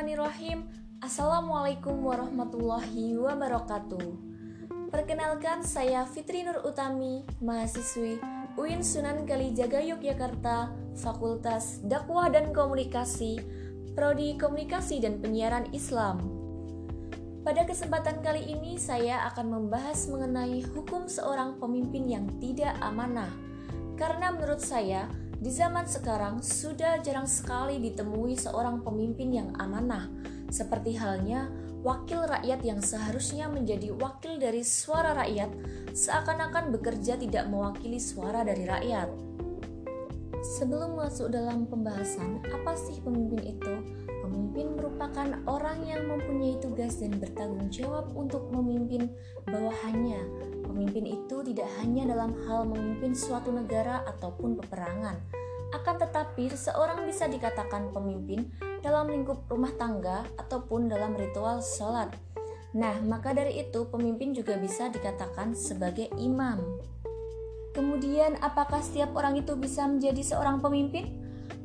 Bismillahirrahmanirrahim. Assalamualaikum warahmatullahi wabarakatuh. Perkenalkan saya Fitri Nur Utami, mahasiswi UIN Sunan Kalijaga Yogyakarta, Fakultas Dakwah dan Komunikasi, Prodi Komunikasi dan Penyiaran Islam. Pada kesempatan kali ini saya akan membahas mengenai hukum seorang pemimpin yang tidak amanah. Karena menurut saya, di zaman sekarang sudah jarang sekali ditemui seorang pemimpin yang amanah, seperti halnya wakil rakyat yang seharusnya menjadi wakil dari suara rakyat, seakan-akan bekerja tidak mewakili suara dari rakyat. Sebelum masuk dalam pembahasan, apa sih pemimpin itu? Pemimpin merupakan orang yang mempunyai tugas dan bertanggung jawab untuk memimpin bawahannya. Pemimpin itu tidak hanya dalam hal memimpin suatu negara ataupun peperangan, akan tetapi seseorang bisa dikatakan pemimpin dalam lingkup rumah tangga ataupun dalam ritual sholat. Nah, maka dari itu pemimpin juga bisa dikatakan sebagai imam. Kemudian, apakah setiap orang itu bisa menjadi seorang pemimpin?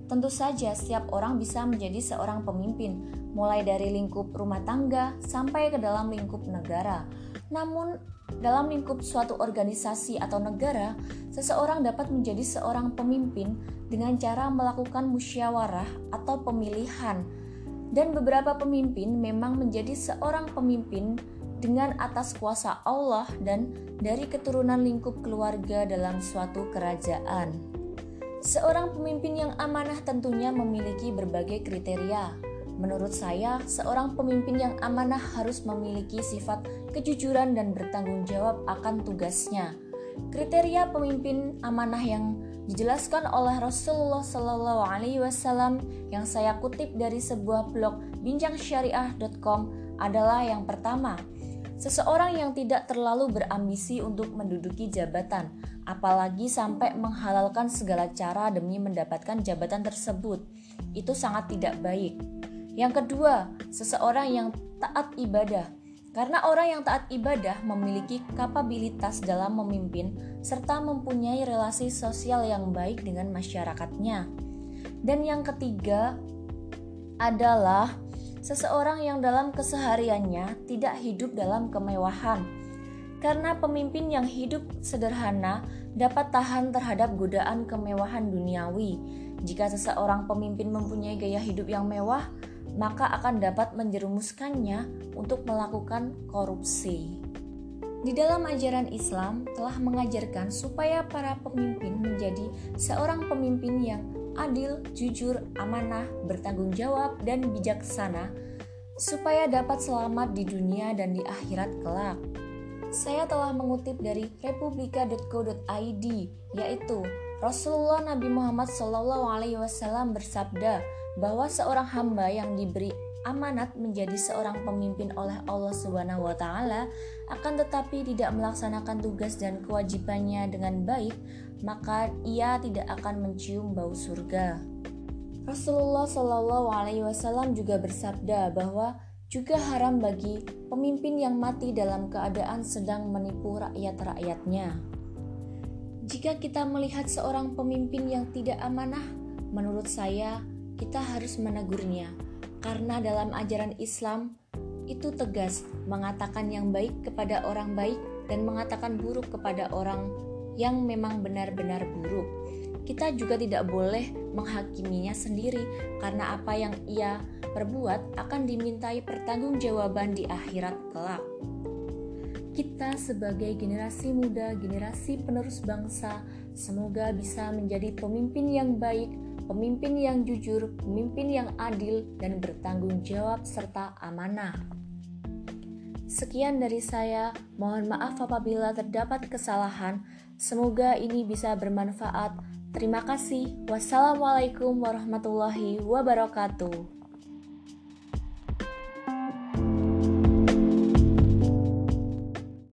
Tentu saja, setiap orang bisa menjadi seorang pemimpin, mulai dari lingkup rumah tangga sampai ke dalam lingkup negara. Namun, dalam lingkup suatu organisasi atau negara, seseorang dapat menjadi seorang pemimpin dengan cara melakukan musyawarah atau pemilihan. Dan beberapa pemimpin memang menjadi seorang pemimpin dengan atas kuasa Allah dan dari keturunan lingkup keluarga dalam suatu kerajaan. Seorang pemimpin yang amanah tentunya memiliki berbagai kriteria. Menurut saya, seorang pemimpin yang amanah harus memiliki sifat kejujuran dan bertanggung jawab akan tugasnya. Kriteria pemimpin amanah yang dijelaskan oleh Rasulullah Shallallahu Alaihi Wasallam yang saya kutip dari sebuah blog bincangsyariah.com adalah yang pertama, seseorang yang tidak terlalu berambisi untuk menduduki jabatan, apalagi sampai menghalalkan segala cara demi mendapatkan jabatan tersebut. Itu sangat tidak baik. Yang kedua, seseorang yang taat ibadah. Karena orang yang taat ibadah memiliki kapabilitas dalam memimpin serta mempunyai relasi sosial yang baik dengan masyarakatnya. Dan yang ketiga adalah seseorang yang dalam kesehariannya tidak hidup dalam kemewahan. Karena pemimpin yang hidup sederhana dapat tahan terhadap godaan kemewahan duniawi. Jika seseorang pemimpin mempunyai gaya hidup yang mewah, maka akan dapat menjerumuskannya untuk melakukan korupsi. Di dalam ajaran Islam telah mengajarkan supaya para pemimpin menjadi seorang pemimpin yang adil, jujur, amanah, bertanggung jawab, dan bijaksana, supaya dapat selamat di dunia dan di akhirat kelak. Saya telah mengutip dari republika.co.id, yaitu Rasulullah Nabi Muhammad SAW bersabda, bahwa seorang hamba yang diberi amanat menjadi seorang pemimpin oleh Allah Subhanahu wa taala akan tetapi tidak melaksanakan tugas dan kewajibannya dengan baik, maka ia tidak akan mencium bau surga. Rasulullah Shallallahu alaihi wasallam juga bersabda bahwa juga haram bagi pemimpin yang mati dalam keadaan sedang menipu rakyat-rakyatnya. Jika kita melihat seorang pemimpin yang tidak amanah, menurut saya kita harus menegurnya, karena dalam ajaran Islam itu tegas mengatakan yang baik kepada orang baik dan mengatakan buruk kepada orang yang memang benar-benar buruk. Kita juga tidak boleh menghakiminya sendiri karena apa yang ia perbuat akan dimintai pertanggungjawaban di akhirat kelak. Kita sebagai generasi muda, generasi penerus bangsa, semoga bisa menjadi pemimpin yang baik, pemimpin yang jujur, pemimpin yang adil, dan bertanggung jawab serta amanah. Sekian dari saya, mohon maaf apabila terdapat kesalahan. Semoga ini bisa bermanfaat. Terima kasih. Wassalamualaikum warahmatullahi wabarakatuh.